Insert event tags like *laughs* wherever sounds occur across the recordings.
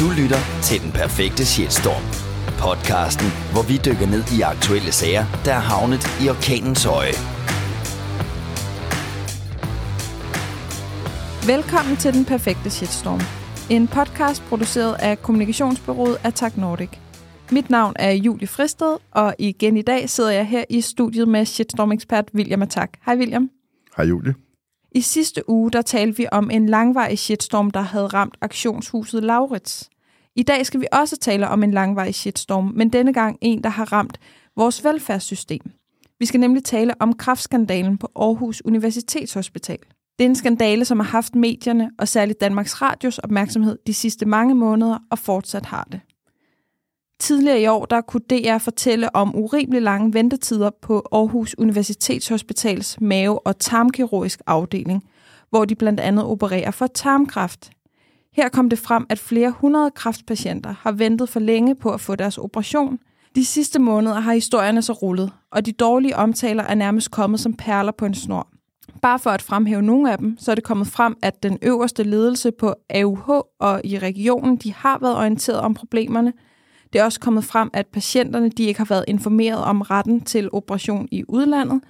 Du lytter til Den Perfekte Shitstorm. Podcasten, hvor vi dykker ned i aktuelle sager, der er havnet i orkanens øje. Velkommen til Den Perfekte Shitstorm. En podcast produceret af kommunikationsbyrået Attack Nordic. Mit navn er Julie Fristed, og igen i dag sidder jeg her i studiet med shitstorm-ekspert William Attack. Hej William. Hej Julie. I sidste uge der talte vi om en langvarig shitstorm, der havde ramt aktionshuset Laurits. I dag skal vi også tale om en langvarig shitstorm, men denne gang en, der har ramt vores velfærdssystem. Vi skal nemlig tale om kraftskandalen på Aarhus Universitetshospital. Det er en skandale, som har haft medierne og særligt Danmarks Radios opmærksomhed de sidste mange måneder og fortsat har det. Tidligere i år der kunne DR fortælle om urimelig lange ventetider på Aarhus Universitetshospitals mave- og tarmkirurgisk afdeling, hvor de blandt andet opererer for tarmkræft. Her kom det frem, at flere hundrede kræftpatienter har ventet for længe på at få deres operation. De sidste måneder har historierne så rullet, og de dårlige omtaler er nærmest kommet som perler på en snor. Bare for at fremhæve nogle af dem, så er det kommet frem, at den øverste ledelse på AUH og i regionen, de har været orienteret om problemerne. Det er også kommet frem, at patienterne de ikke har været informeret om retten til operation i udlandet.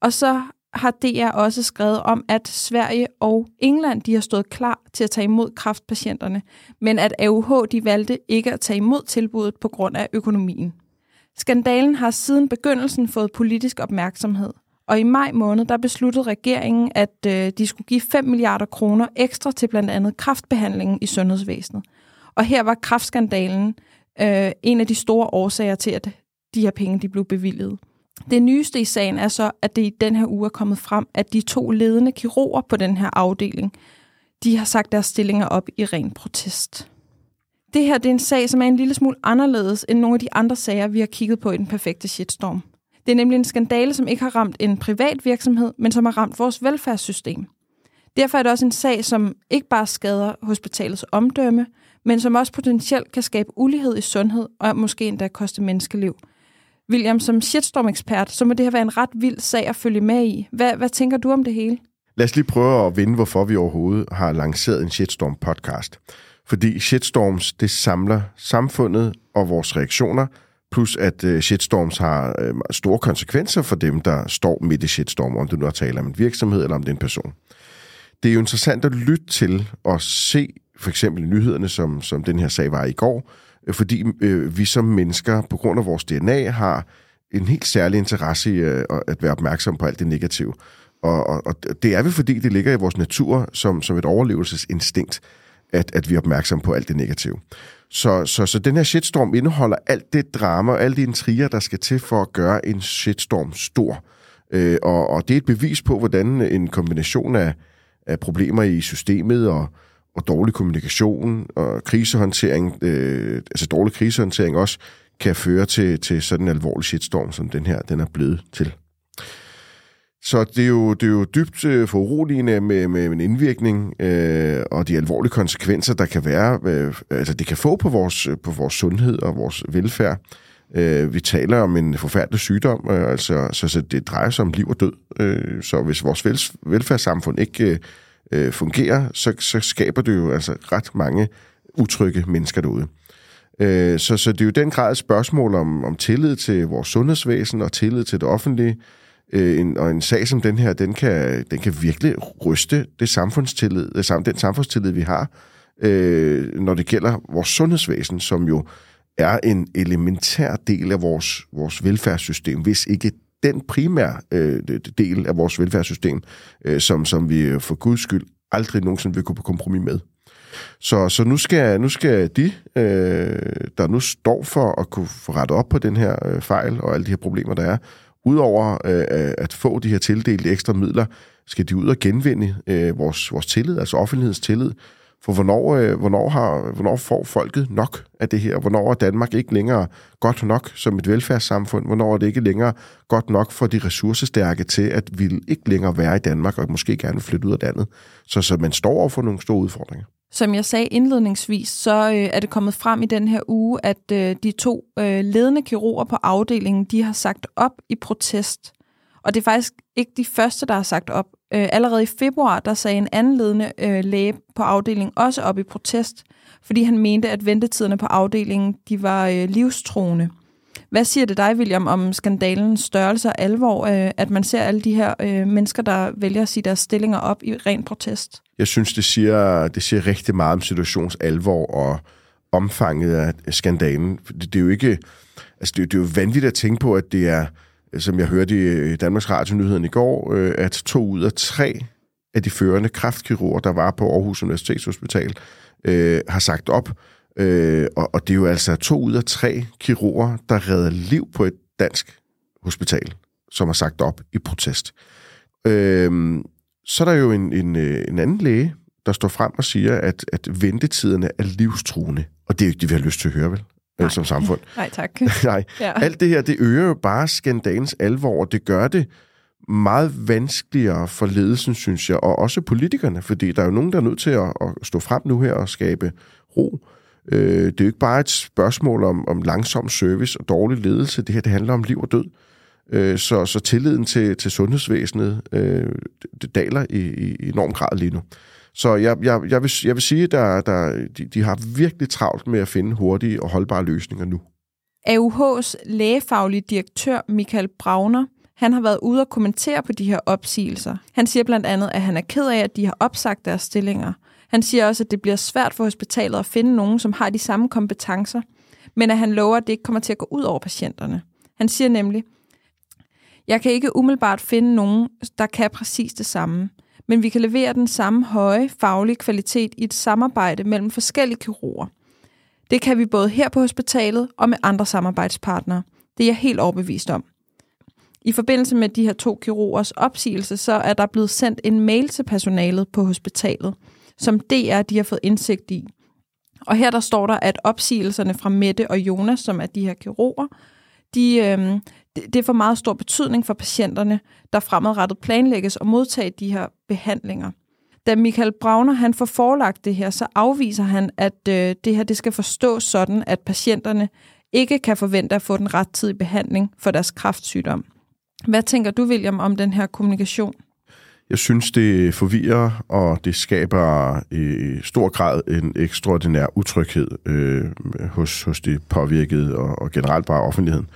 Og så har DR også skrevet om, at Sverige og England de har stået klar til at tage imod kraftpatienterne, men at AUH de valgte ikke at tage imod tilbuddet på grund af økonomien. Skandalen har siden begyndelsen fået politisk opmærksomhed, og i maj måned der besluttede regeringen, at øh, de skulle give 5 milliarder kroner ekstra til blandt andet kraftbehandlingen i sundhedsvæsenet. Og her var kraftskandalen øh, en af de store årsager til, at de her penge de blev bevilget. Det nyeste i sagen er så, at det i den her uge er kommet frem, at de to ledende kirurger på den her afdeling, de har sagt deres stillinger op i ren protest. Det her det er en sag, som er en lille smule anderledes end nogle af de andre sager, vi har kigget på i den perfekte shitstorm. Det er nemlig en skandale, som ikke har ramt en privat virksomhed, men som har ramt vores velfærdssystem. Derfor er det også en sag, som ikke bare skader hospitalets omdømme, men som også potentielt kan skabe ulighed i sundhed og måske endda koste menneskeliv. William, som shitstorm-ekspert, så må det her være en ret vild sag at følge med i. Hvad, hvad tænker du om det hele? Lad os lige prøve at vinde, hvorfor vi overhovedet har lanceret en shitstorm-podcast. Fordi shitstorms, det samler samfundet og vores reaktioner, plus at øh, shitstorms har øh, store konsekvenser for dem, der står midt i shitstorm, om du nu har talt om en virksomhed eller om det er en person. Det er jo interessant at lytte til og se for eksempel nyhederne, som, som den her sag var i går, øh, fordi øh, vi som mennesker på grund af vores DNA har en helt særlig interesse i øh, at være opmærksom på alt det negative. Og, og, og det er vi, fordi det ligger i vores natur som, som et overlevelsesinstinkt, at, at vi er opmærksom på alt det negative. Så, så, så den her shitstorm indeholder alt det drama og alle de intriger, der skal til for at gøre en shitstorm stor. Øh, og, og det er et bevis på, hvordan en kombination af, af problemer i systemet og, og dårlig kommunikation og krisehåndtering, øh, altså dårlig krisehåndtering også, kan føre til, til sådan en alvorlig shitstorm, som den her den er blevet til. Så det er jo, det er jo dybt øh, foruroligende med, med en indvirkning øh, og de alvorlige konsekvenser, der kan være, øh, altså det kan få på vores, på vores sundhed og vores velfærd. Øh, vi taler om en forfærdelig sygdom, øh, altså, så, så det drejer sig om liv og død. Øh, så hvis vores vel, velfærdssamfund ikke øh, øh, fungerer, så, så skaber det jo altså ret mange utrygge mennesker derude. Øh, så, så det er jo den grad et spørgsmål om, om tillid til vores sundhedsvæsen og tillid til det offentlige. Øh, en, og en sag som den her, den kan, den kan virkelig ryste det samfundstillid, øh, den samfundstillid, vi har, øh, når det gælder vores sundhedsvæsen, som jo er en elementær del af vores, vores velfærdssystem, hvis ikke den primære øh, del af vores velfærdssystem, øh, som, som vi for guds skyld aldrig nogensinde vil gå på kompromis med. Så, så nu, skal, nu skal de, øh, der nu står for at kunne få rettet op på den her øh, fejl og alle de her problemer, der er, udover øh, øh at få de her tildelte ekstra midler, skal de ud og genvinde øh, vores, vores tillid, altså offentlighedens tillid, for hvornår, øh, hvornår, har, hvornår får folket nok af det her? Hvornår er Danmark ikke længere godt nok som et velfærdssamfund? Hvornår er det ikke længere godt nok for de ressourcestærke til, at vi ikke længere være i Danmark og måske gerne flytte ud af landet? Så, så man står over for nogle store udfordringer. Som jeg sagde indledningsvis, så øh, er det kommet frem i den her uge, at øh, de to øh, ledende kirurger på afdelingen, de har sagt op i protest. Og det er faktisk ikke de første, der har sagt op. Øh, allerede i februar, der sagde en anden ledende øh, læge på afdelingen også op i protest, fordi han mente, at ventetiderne på afdelingen de var øh, livstruende. Hvad siger det dig, William, om skandalens størrelse og alvor, øh, at man ser alle de her øh, mennesker, der vælger at sige deres stillinger op i ren protest? Jeg synes, det siger, det siger rigtig meget om situations alvor og omfanget af skandalen. Det, det er jo ikke... Altså, det, det er jo vanvittigt at tænke på, at det er, som jeg hørte i øh, Danmarks Radio-nyheden i går, øh, at to ud af tre af de førende kraftkirurger, der var på Aarhus Universitetshospital, øh, har sagt op. Øh, og, og det er jo altså to ud af tre kirurger, der redder liv på et dansk hospital, som har sagt op i protest. Øh, så er der jo en, en, øh, en anden læge, der står frem og siger, at, at ventetiderne er livstruende. Og det er jo ikke det, vi har lyst til at høre, vel? Nej. Som samfund. *laughs* Nej, tak. *laughs* Nej. Ja. Alt det her, det øger jo bare skandalens alvor, og det gør det meget vanskeligere for ledelsen, synes jeg, og også politikerne, fordi der er jo nogen, der er nødt til at, at stå frem nu her og skabe ro. Øh, det er jo ikke bare et spørgsmål om, om langsom service og dårlig ledelse. Det her, det handler om liv og død. Øh, så, så tilliden til, til sundhedsvæsenet, øh, det daler i, i enorm grad lige nu. Så jeg, jeg, jeg, vil, jeg vil sige, at der, der, de, de har virkelig travlt med at finde hurtige og holdbare løsninger nu. AUH's lægefaglige direktør Michael Brauner, han har været ude og kommentere på de her opsigelser. Han siger blandt andet, at han er ked af, at de har opsagt deres stillinger. Han siger også, at det bliver svært for hospitalet at finde nogen, som har de samme kompetencer, men at han lover, at det ikke kommer til at gå ud over patienterne. Han siger nemlig, jeg kan ikke umiddelbart finde nogen, der kan præcis det samme men vi kan levere den samme høje faglige kvalitet i et samarbejde mellem forskellige kirurger. Det kan vi både her på hospitalet og med andre samarbejdspartnere. Det er jeg helt overbevist om. I forbindelse med de her to kirurgers opsigelse, så er der blevet sendt en mail til personalet på hospitalet, som DR de har fået indsigt i. Og her der står der, at opsigelserne fra Mette og Jonas, som er de her kirurger, de, øh, det får meget stor betydning for patienterne, der fremadrettet planlægges og modtage de her behandlinger. Da Michael Brauner han får forelagt det her, så afviser han, at øh, det her det skal forstås sådan, at patienterne ikke kan forvente at få den rettidige behandling for deres kræftsygdom. Hvad tænker du, William, om den her kommunikation? Jeg synes, det forvirrer, og det skaber i stor grad en ekstraordinær utryghed øh, hos, hos de påvirkede og, og generelt bare offentligheden.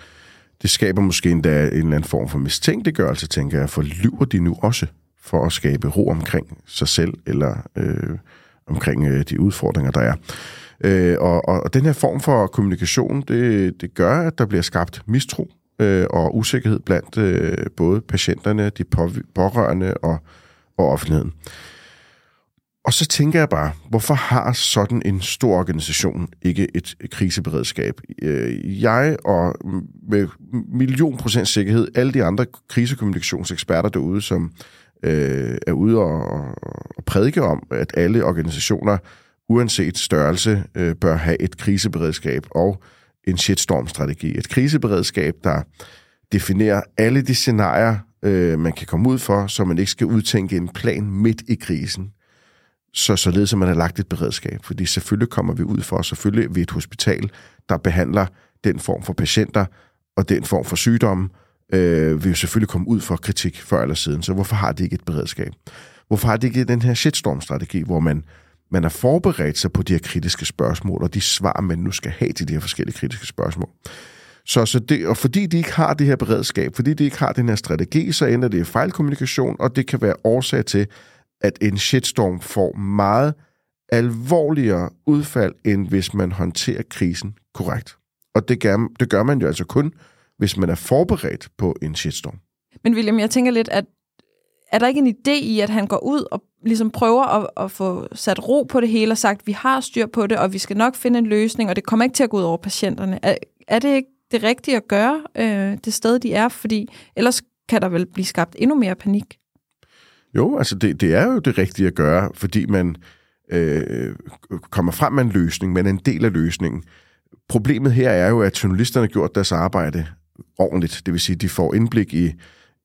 Det skaber måske endda en eller anden form for mistænkeliggørelse, tænker jeg, for lyver de nu også for at skabe ro omkring sig selv eller øh, omkring øh, de udfordringer, der er. Øh, og, og den her form for kommunikation, det, det gør, at der bliver skabt mistro øh, og usikkerhed blandt øh, både patienterne, de pårørende og, og offentligheden. Og så tænker jeg bare, hvorfor har sådan en stor organisation ikke et kriseberedskab? Øh, jeg og med million procent sikkerhed, alle de andre krisekommunikationseksperter derude, som øh, er ude og, og prædike om, at alle organisationer, uanset størrelse, øh, bør have et kriseberedskab og en shitstorm-strategi. Et kriseberedskab, der definerer alle de scenarier, øh, man kan komme ud for, så man ikke skal udtænke en plan midt i krisen så således at man har lagt et beredskab. Fordi selvfølgelig kommer vi ud for, selvfølgelig ved et hospital, der behandler den form for patienter og den form for sygdomme, øh, vil jo selvfølgelig komme ud for kritik før eller siden. Så hvorfor har de ikke et beredskab? Hvorfor har de ikke den her shitstorm-strategi, hvor man, man har forberedt sig på de her kritiske spørgsmål, og de svar, man nu skal have til de her forskellige kritiske spørgsmål? Så, så det, og fordi de ikke har det her beredskab, fordi de ikke har den her strategi, så ender det i fejlkommunikation, og det kan være årsag til, at en shitstorm får meget alvorligere udfald, end hvis man håndterer krisen korrekt. Og det gør, det gør man jo altså kun, hvis man er forberedt på en shitstorm. Men William, jeg tænker lidt, at er der ikke en idé i, at han går ud og ligesom prøver at, at få sat ro på det hele og sagt, vi har styr på det, og vi skal nok finde en løsning, og det kommer ikke til at gå ud over patienterne. Er, er det ikke det rigtige at gøre øh, det sted, de er? Fordi ellers kan der vel blive skabt endnu mere panik. Jo, altså det, det er jo det rigtige at gøre, fordi man øh, kommer frem med en løsning, men en del af løsningen. Problemet her er jo, at journalisterne har gjort deres arbejde ordentligt. Det vil sige, at de får indblik i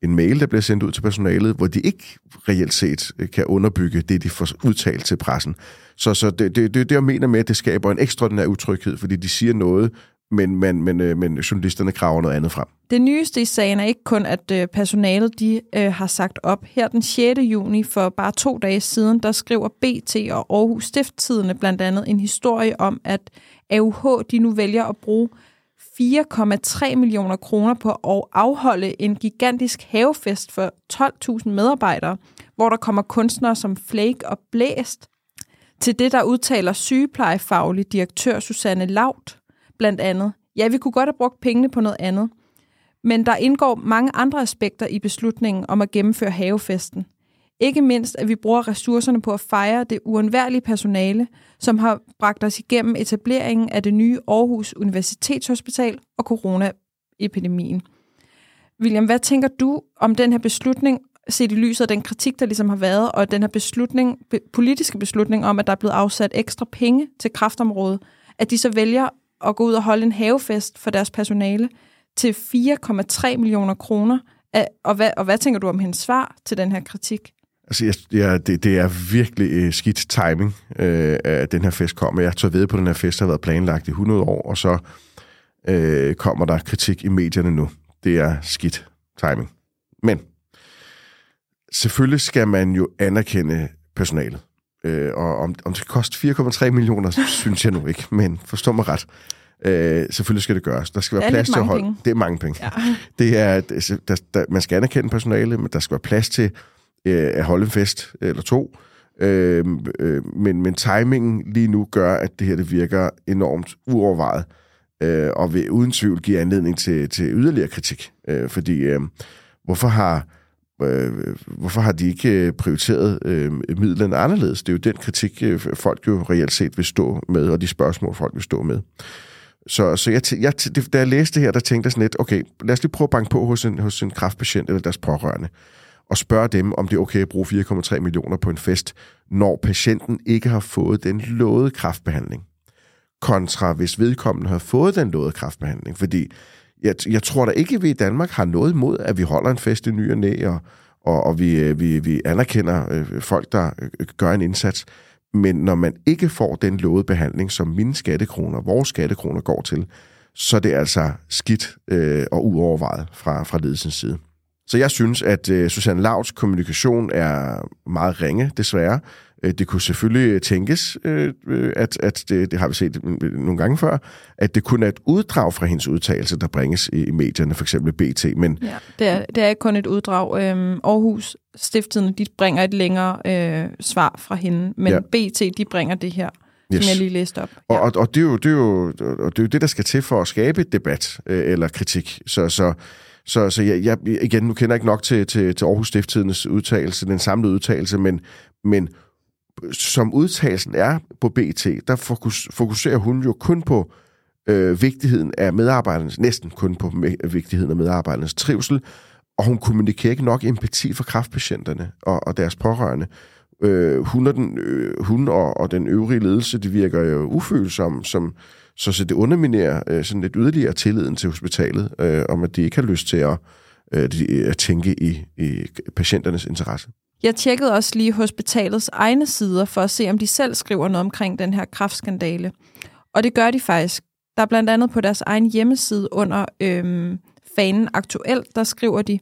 en mail, der bliver sendt ud til personalet, hvor de ikke reelt set øh, kan underbygge det, de får udtalt til pressen. Så, så det, det, det, det, jeg mener med, at det skaber en ekstraordinær utryghed, fordi de siger noget, men, men, men, øh, men journalisterne kræver noget andet frem. Det nyeste i sagen er ikke kun, at øh, personalet de, øh, har sagt op. Her den 6. juni for bare to dage siden, der skriver BT og Aarhus Stifttidene blandt andet en historie om, at AUH de nu vælger at bruge 4,3 millioner kroner på at afholde en gigantisk havefest for 12.000 medarbejdere, hvor der kommer kunstnere som Flake og Blæst. Til det, der udtaler sygeplejefaglig direktør Susanne Laut, blandt andet. Ja, vi kunne godt have brugt pengene på noget andet. Men der indgår mange andre aspekter i beslutningen om at gennemføre havefesten. Ikke mindst, at vi bruger ressourcerne på at fejre det uundværlige personale, som har bragt os igennem etableringen af det nye Aarhus Universitetshospital og coronaepidemien. William, hvad tænker du om den her beslutning, set i lyset af den kritik, der ligesom har været, og den her beslutning, politiske beslutning om, at der er blevet afsat ekstra penge til kraftområdet, at de så vælger at gå ud og holde en havefest for deres personale til 4,3 millioner kroner. Og hvad, og hvad tænker du om hendes svar til den her kritik? Altså, jeg, jeg, det, det er virkelig øh, skidt timing, øh, at den her fest kommer. Jeg tør ved på, at den her fest har været planlagt i 100 år, og så øh, kommer der kritik i medierne nu. Det er skidt timing. Men selvfølgelig skal man jo anerkende personalet. Øh, og om, om det koster 4,3 millioner, synes jeg nu ikke, men forstå mig ret. Øh, selvfølgelig skal det gøres. Der skal være plads til at holde... Penge. Det er mange penge. Ja. Det er, der, der, man skal anerkende personale, men der skal være plads til øh, at holde en fest eller to. Øh, øh, men, men timingen lige nu gør, at det her det virker enormt uovervejet, øh, og vil uden tvivl give anledning til, til yderligere kritik. Øh, fordi øh, hvorfor har øh, hvorfor har de ikke øh, prioriteret øh, midlerne anderledes? Det er jo den kritik, øh, folk jo reelt set vil stå med, og de spørgsmål, folk vil stå med. Så, så jeg, jeg, da jeg læste det her, der tænkte jeg sådan lidt, okay, lad os lige prøve at banke på hos en, hos en kraftpatient eller deres pårørende, og spørge dem, om det er okay at bruge 4,3 millioner på en fest, når patienten ikke har fået den lovede kraftbehandling. Kontra hvis vedkommende har fået den lovede kraftbehandling. Fordi jeg, jeg tror da ikke, at vi i Danmark har noget imod, at vi holder en fest i ny og næ, og, og, og vi, øh, vi, vi anerkender øh, folk, der øh, gør en indsats. Men når man ikke får den lovede behandling, som mine skattekroner, vores skattekroner går til, så det er altså skidt øh, og uovervejet fra, fra ledelsens side. Så jeg synes, at øh, Susanne Lauts kommunikation er meget ringe, desværre. Øh, det kunne selvfølgelig tænkes, øh, at, at det, det har vi set nogle gange før, at det kun er et uddrag fra hendes udtalelse, der bringes i medierne, for eksempel BT. Men ja, det, er, det er ikke kun et uddrag. Øhm, Aarhus Stifttiden, de bringer et længere øh, svar fra hende, men ja. BT, de bringer det her yes. som jeg lige læste op. Ja. Og, og, og, det er jo, det er jo, og det er jo det, der skal til for at skabe et debat øh, eller kritik. Så, så så, så jeg, jeg, igen, nu kender jeg ikke nok til, til, til Aarhus Stifttidens udtalelse, den samlede udtalelse, men, men som udtalelsen er på BT, der fokus, fokuserer hun jo kun på øh, vigtigheden af medarbejdernes, næsten kun på me- vigtigheden af medarbejdernes trivsel, og hun kommunikerer ikke nok empati for kraftpatienterne og, og deres pårørende. Øh, hun, og den, øh, hun og, og den øvrige ledelse, det virker jo ufølsomme, som, så, så det underminerer øh, sådan lidt yderligere tilliden til hospitalet, øh, om at de ikke har lyst til at, øh, at tænke i, i patienternes interesse. Jeg tjekkede også lige hospitalets egne sider for at se, om de selv skriver noget omkring den her kraftskandale. Og det gør de faktisk. Der er blandt andet på deres egen hjemmeside under øhm, fanen aktuelt, der skriver de,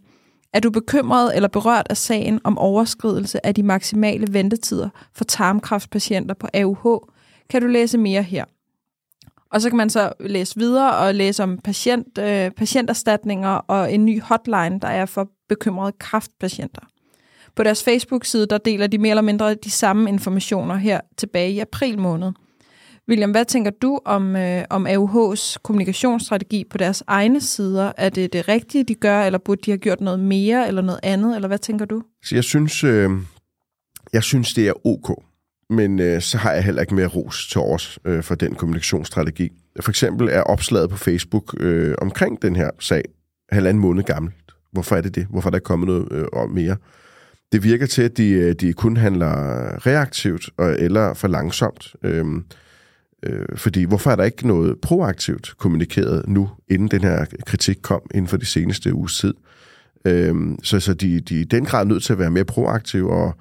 er du bekymret eller berørt af sagen om overskridelse af de maksimale ventetider for tarmkræftpatienter på AUH, kan du læse mere her. Og så kan man så læse videre og læse om patient, øh, patienterstatninger og en ny hotline, der er for bekymrede kræftpatienter. På deres Facebook-side, der deler de mere eller mindre de samme informationer her tilbage i april måned. William, hvad tænker du om, øh, om AUH's kommunikationsstrategi på deres egne sider? Er det det rigtige, de gør, eller burde de have gjort noget mere eller noget andet, eller hvad tænker du? Så jeg synes, øh, jeg synes det er ok men øh, så har jeg heller ikke mere ros til os øh, for den kommunikationsstrategi. For eksempel er opslaget på Facebook øh, omkring den her sag halvanden måned gammelt. Hvorfor er det det? Hvorfor er der kommet noget øh, om mere? Det virker til, at de, øh, de kun handler reaktivt og, eller for langsomt. Øhm, øh, fordi hvorfor er der ikke noget proaktivt kommunikeret nu, inden den her kritik kom inden for de seneste uges tid? Øhm, så så de, de er i den grad nødt til at være mere proaktive og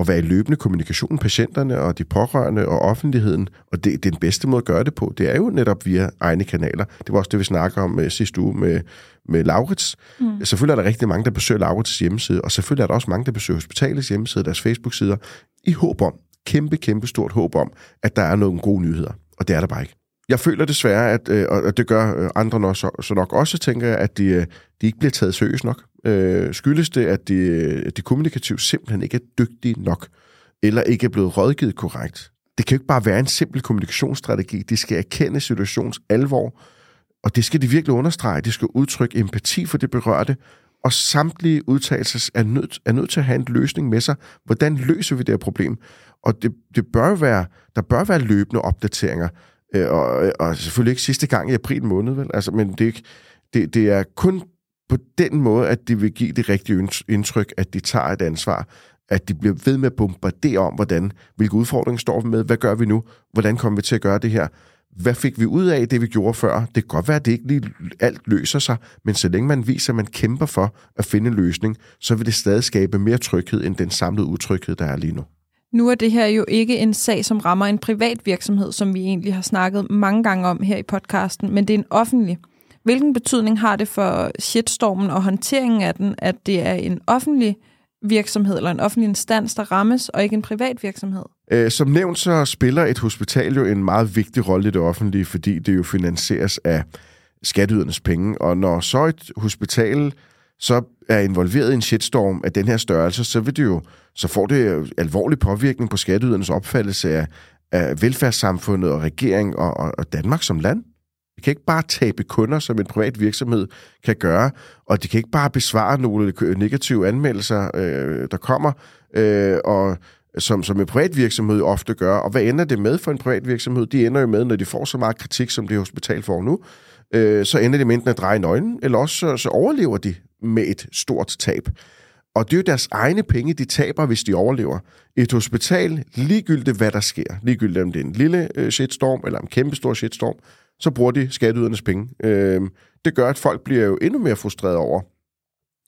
at være i løbende kommunikation med patienterne og de pårørende og offentligheden. Og det, den bedste måde at gøre det på. Det er jo netop via egne kanaler. Det var også det, vi snakker om uh, sidste uge med, med Laurits. Mm. Selvfølgelig er der rigtig mange, der besøger Laurits hjemmeside, og selvfølgelig er der også mange, der besøger hospitalets hjemmeside, deres Facebook-sider, i håb om, kæmpe, kæmpe stort håb om, at der er nogle gode nyheder. Og det er der bare ikke. Jeg føler desværre, at, øh, og det gør øh, andre nok, så, så nok også, tænker jeg, at de, øh, de ikke bliver taget seriøst nok. Øh, skyldes det, at de, øh, de kommunikativt simpelthen ikke er dygtige nok, eller ikke er blevet rådgivet korrekt. Det kan jo ikke bare være en simpel kommunikationsstrategi. De skal erkende situations alvor, og det skal de virkelig understrege. De skal udtrykke empati for det berørte, og samtlige udtalelser er nødt, er nødt til at have en løsning med sig. Hvordan løser vi det her problem? Og det, det bør være, der bør være løbende opdateringer, øh, og, og selvfølgelig ikke sidste gang i april måned, vel? Altså, men det, er, ikke, det, det er kun på den måde, at det vil give det rigtige indtryk, at de tager et ansvar, at de bliver ved med at bombardere om, hvordan, hvilke udfordringer står vi med, hvad gør vi nu, hvordan kommer vi til at gøre det her, hvad fik vi ud af det, vi gjorde før? Det kan godt være, at det ikke lige alt løser sig, men så længe man viser, at man kæmper for at finde en løsning, så vil det stadig skabe mere tryghed end den samlede utryghed, der er lige nu. Nu er det her jo ikke en sag, som rammer en privat virksomhed, som vi egentlig har snakket mange gange om her i podcasten, men det er en offentlig. Hvilken betydning har det for shitstormen og håndteringen af den, at det er en offentlig virksomhed eller en offentlig instans, der rammes, og ikke en privat virksomhed? Øh, som nævnt, så spiller et hospital jo en meget vigtig rolle i det offentlige, fordi det jo finansieres af skatteydernes penge. Og når så et hospital så er involveret i en shitstorm af den her størrelse, så vil det jo, så får det alvorlig påvirkning på skatteydernes opfattelse af, af velfærdssamfundet og regering og, og, og Danmark som land. Det kan ikke bare tabe kunder, som en privat virksomhed kan gøre, og de kan ikke bare besvare nogle negative anmeldelser, øh, der kommer, øh, og som, som en privat virksomhed ofte gør. Og hvad ender det med for en privat virksomhed? De ender jo med, når de får så meget kritik, som det hospital får nu, øh, så ender det med enten at dreje nøglen, eller også så, så overlever de med et stort tab. Og det er jo deres egne penge, de taber, hvis de overlever. Et hospital, ligegyldigt hvad der sker, ligegyldigt om det er en lille øh, shitstorm eller en kæmpe stor shitstorm, så bruger de skatteydernes penge. Øh, det gør, at folk bliver jo endnu mere frustreret over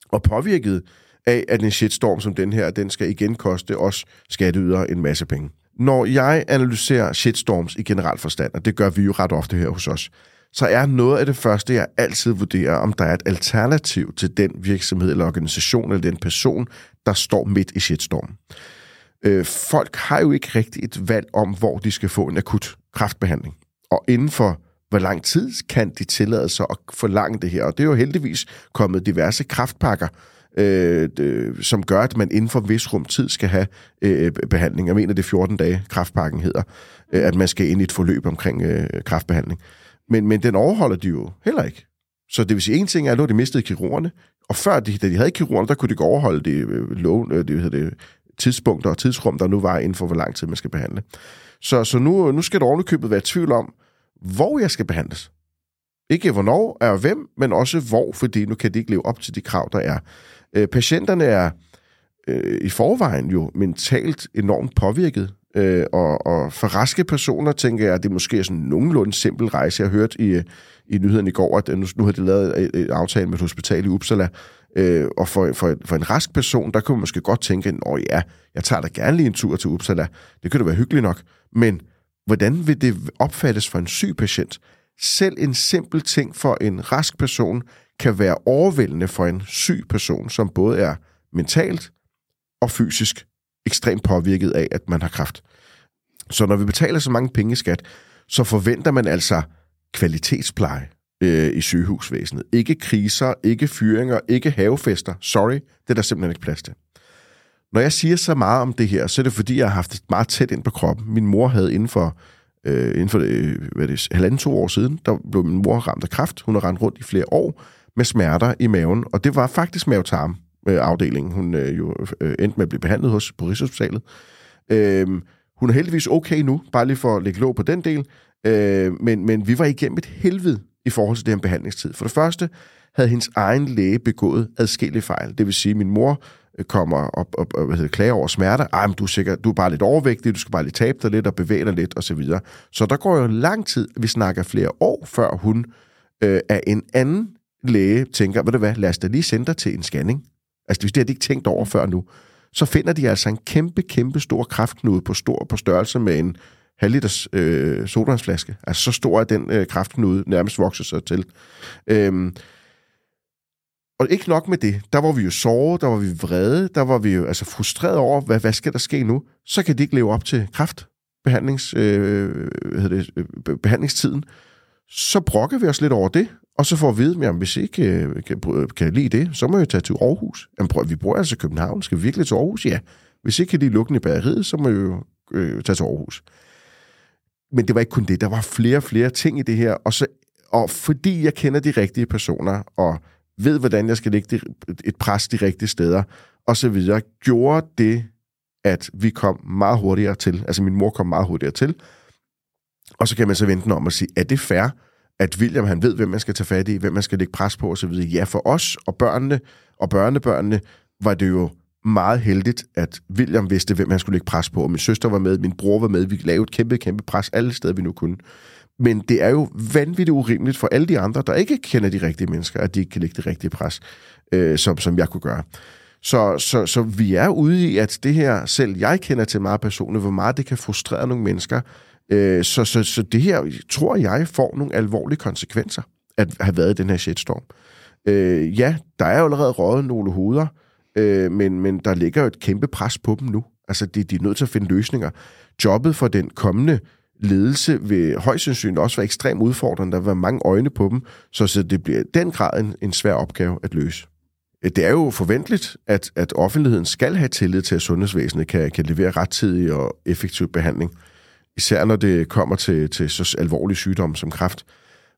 og påvirket af, at en shitstorm som den her, den skal igen koste os skatteydere en masse penge. Når jeg analyserer shitstorms i generelt forstand, og det gør vi jo ret ofte her hos os, så er noget af det første, jeg altid vurderer, om der er et alternativ til den virksomhed eller organisation eller den person, der står midt i shitstorm. Øh, folk har jo ikke rigtigt et valg om, hvor de skal få en akut kraftbehandling. Og inden for hvor lang tid kan de tillade sig at forlange det her? Og det er jo heldigvis kommet diverse kraftpakker, øh, øh, som gør, at man inden for vis rum tid skal have øh, behandling. Jeg mener, det er 14 dage, kraftpakken hedder, øh, at man skal ind i et forløb omkring øh, kraftbehandling. Men, men den overholder de jo heller ikke. Så det vil sige, en ting er, at nu de mistede kirurgerne, og før de, da de havde kirurgerne, der kunne de ikke overholde det, øh, lov, øh, det, det tidspunkter og tidsrum, der nu var inden for, hvor lang tid man skal behandle. Så, så nu, nu skal der ovenikøbet være tvivl om, hvor jeg skal behandles. Ikke hvornår er hvem, men også hvor, fordi nu kan de ikke leve op til de krav, der er. Øh, patienterne er øh, i forvejen jo mentalt enormt påvirket, øh, og, og for raske personer tænker jeg, at det måske er sådan en nogenlunde simpel rejse. Jeg hørte i, i nyheden i går, at øh, nu, nu har de lavet en aftale med et hospital i Uppsala, øh, og for, for, for en rask person, der kunne man måske godt tænke, at ja, jeg tager da gerne lige en tur til Uppsala. Det kunne da være hyggeligt nok. Men hvordan vil det opfattes for en syg patient? Selv en simpel ting for en rask person kan være overvældende for en syg person, som både er mentalt og fysisk ekstremt påvirket af, at man har kræft. Så når vi betaler så mange penge i skat, så forventer man altså kvalitetspleje øh, i sygehusvæsenet. Ikke kriser, ikke fyringer, ikke havefester. Sorry, det er der simpelthen ikke plads til. Når jeg siger så meget om det her, så er det fordi, jeg har haft det meget tæt ind på kroppen. Min mor havde inden for, øh, inden for øh, hvad det, halvanden to år siden, der blev min mor ramt af kræft. Hun har rendt rundt i flere år med smerter i maven, og det var faktisk mavetarm Øh, afdelingen, hun øh, jo øh, endte med at blive behandlet hos på Rigshospitalet. Øh, hun er heldigvis okay nu, bare lige for at lægge låg på den del, øh, men, men vi var igennem et helvede i forhold til den behandlingstid. For det første havde hendes egen læge begået adskillige fejl. Det vil sige, at min mor øh, kommer op og, og hvad hedder, klager over smerter. Ej, men du er, sikkert, du er bare lidt overvægtig, du skal bare lige tabe dig lidt og bevæge dig lidt osv. Så, videre. så der går jo lang tid, vi snakker flere år, før hun øh, af en anden læge tænker, ved du hvad, lad os da lige sende dig til en scanning. Altså, hvis det har de ikke tænkt over før nu. så finder de altså en kæmpe, kæmpe stor kraftknude på, stor, på størrelse med en halv liters øh, sodavandsflaske. Altså så stor er den øh, kraftknude nærmest vokser sig til. Øhm, og ikke nok med det. Der var vi jo såret, der var vi vrede, der var vi jo altså frustreret over, hvad, hvad skal der ske nu? Så kan de ikke leve op til kraftbehandlings, øh, hvad hedder det, øh, behandlingstiden. Så brokker vi os lidt over det, og så får vi at vide, jamen, hvis I ikke øh, kan, øh, kan lide det, så må jeg tage til Aarhus. Jamen, prøv, vi bor altså i København. Skal vi virkelig til Aarhus? Ja. Hvis I ikke kan lide lukken i bageriet, så må jeg jo øh, tage til Aarhus. Men det var ikke kun det. Der var flere og flere ting i det her. Og, så, og fordi jeg kender de rigtige personer, og ved, hvordan jeg skal lægge et pres de rigtige steder, og så videre, gjorde det, at vi kom meget hurtigere til. Altså min mor kom meget hurtigere til. Og så kan man så vente om og sige, er det fair, at William han ved, hvem man skal tage fat i, hvem man skal lægge pres på osv. Ja, for os og børnene og børnebørnene var det jo meget heldigt, at William vidste, hvem han skulle lægge pres på. Og min søster var med, min bror var med. Vi lavede et kæmpe, kæmpe pres alle steder, vi nu kunne. Men det er jo vanvittigt urimeligt for alle de andre, der ikke kender de rigtige mennesker, at de ikke kan lægge det rigtige pres, øh, som, som jeg kunne gøre. Så, så, så vi er ude i, at det her, selv jeg kender til meget personligt, hvor meget det kan frustrere nogle mennesker. Øh, så, så, så det her, tror jeg, får nogle alvorlige konsekvenser, at have været i den her shitstorm. Øh, ja, der er jo allerede røget nogle hoveder, øh, men, men der ligger jo et kæmpe pres på dem nu. Altså, de, de er nødt til at finde løsninger. Jobbet for den kommende ledelse vil højst sandsynligt også være ekstremt udfordrende. Der vil være mange øjne på dem, så, så det bliver den grad en, en svær opgave at løse. Øh, det er jo forventeligt, at, at offentligheden skal have tillid til, at sundhedsvæsenet kan, kan levere rettidig og effektiv behandling. Især når det kommer til, til så alvorlige sygdomme som kræft.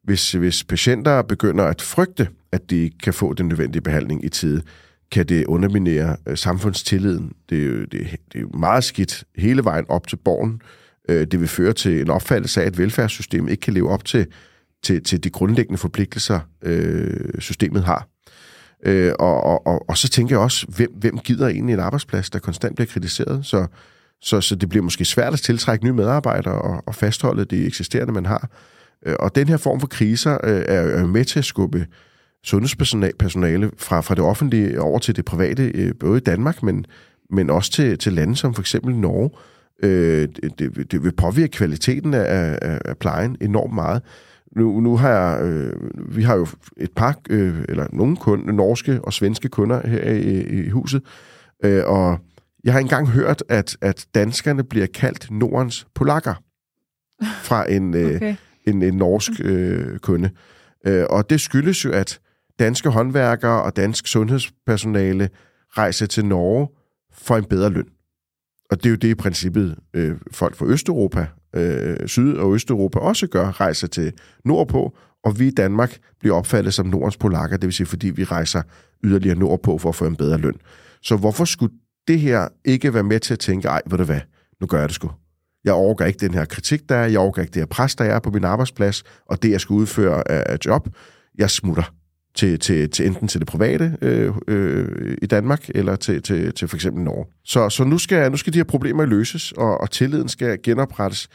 Hvis, hvis patienter begynder at frygte, at de ikke kan få den nødvendige behandling i tide, kan det underminere øh, samfundstilliden. Det er, jo, det, det er jo meget skidt hele vejen op til borgen. Øh, det vil føre til en opfattelse af, at velfærdssystemet ikke kan leve op til, til, til de grundlæggende forpligtelser, øh, systemet har. Øh, og, og, og, og så tænker jeg også, hvem, hvem gider egentlig en arbejdsplads, der konstant bliver kritiseret? Så, så, så det bliver måske svært at tiltrække nye medarbejdere og, og fastholde det eksisterende, man har. Øh, og den her form for kriser øh, er jo med til at skubbe sundhedspersonale fra, fra det offentlige over til det private, øh, både i Danmark, men, men også til, til lande som for eksempel Norge. Øh, det, det vil påvirke kvaliteten af, af, af plejen enormt meget. Nu, nu har jeg, øh, vi har jo et par, øh, eller nogle kunder, norske og svenske kunder her i, i huset, øh, og jeg har engang hørt, at, at danskerne bliver kaldt Nordens polakker fra en, *laughs* øh, okay. en, en norsk øh, kunde. Øh, og det skyldes jo, at danske håndværkere og dansk sundhedspersonale rejser til Norge for en bedre løn. Og det er jo det i princippet øh, folk fra Østeuropa, øh, Syd- og Østeuropa også gør, rejser til nordpå, og vi i Danmark bliver opfattet som Nordens polakker, det vil sige, fordi vi rejser yderligere nordpå for at få en bedre løn. Så hvorfor skulle det her ikke være med til at tænke, ej, ved du hvad, nu gør jeg det sgu. Jeg overgår ikke den her kritik, der er, jeg overgår ikke det her pres, der er på min arbejdsplads, og det, jeg skal udføre af job. Jeg smutter til, til, til enten til det private øh, øh, i Danmark, eller til, til, til for eksempel Norge. Så, så nu, skal, nu skal de her problemer løses, og, og tilliden skal genoprettes,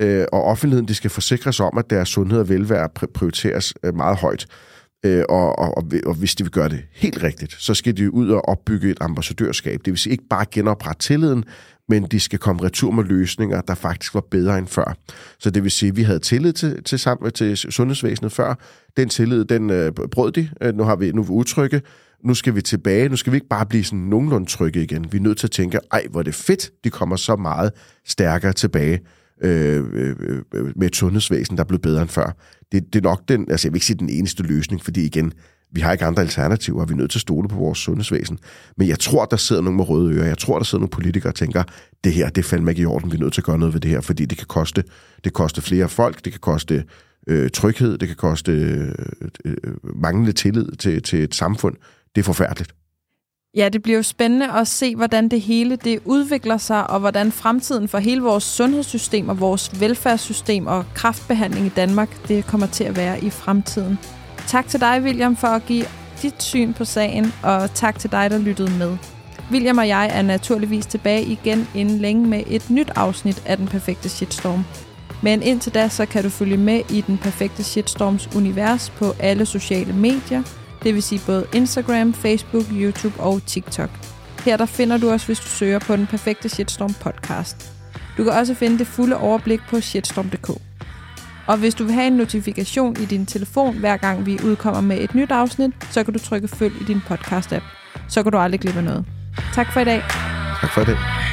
øh, og offentligheden de skal forsikres om, at deres sundhed og velvære prioriteres øh, meget højt. Øh, og, og, og hvis de vil gøre det helt rigtigt, så skal de ud og opbygge et ambassadørskab. Det vil sige ikke bare genoprette tilliden, men de skal komme retur med løsninger, der faktisk var bedre end før. Så det vil sige, at vi havde tillid til, til, sammen, til sundhedsvæsenet før. Den tillid, den øh, brød de. Øh, nu har vi nu er vi utrygge. Nu skal vi tilbage. Nu skal vi ikke bare blive sådan nogenlunde trygge igen. Vi er nødt til at tænke, ej, hvor er det fedt, de kommer så meget stærkere tilbage Øh, øh, øh, med et sundhedsvæsen, der er blevet bedre end før. Det, det er nok den, altså jeg vil ikke sige den eneste løsning, fordi igen, vi har ikke andre alternativer, og vi er nødt til at stole på vores sundhedsvæsen. Men jeg tror, der sidder nogen med røde ører. Jeg tror, der sidder nogle politikere og tænker, det her, det falder ikke i orden. Vi er nødt til at gøre noget ved det her, fordi det kan koste, det koste flere folk, det kan koste øh, tryghed, det kan koste øh, øh, øh manglende tillid til, til et samfund. Det er forfærdeligt. Ja, det bliver jo spændende at se, hvordan det hele det udvikler sig, og hvordan fremtiden for hele vores sundhedssystem og vores velfærdssystem og kraftbehandling i Danmark, det kommer til at være i fremtiden. Tak til dig, William, for at give dit syn på sagen, og tak til dig, der lyttede med. William og jeg er naturligvis tilbage igen inden længe med et nyt afsnit af Den Perfekte Shitstorm. Men indtil da, så kan du følge med i Den Perfekte Shitstorms univers på alle sociale medier, det vil sige både Instagram, Facebook, YouTube og TikTok. Her der finder du os, hvis du søger på den perfekte Shitstorm podcast. Du kan også finde det fulde overblik på shitstorm.dk. Og hvis du vil have en notifikation i din telefon, hver gang vi udkommer med et nyt afsnit, så kan du trykke følg i din podcast-app. Så kan du aldrig glemme noget. Tak for i dag. Tak for det.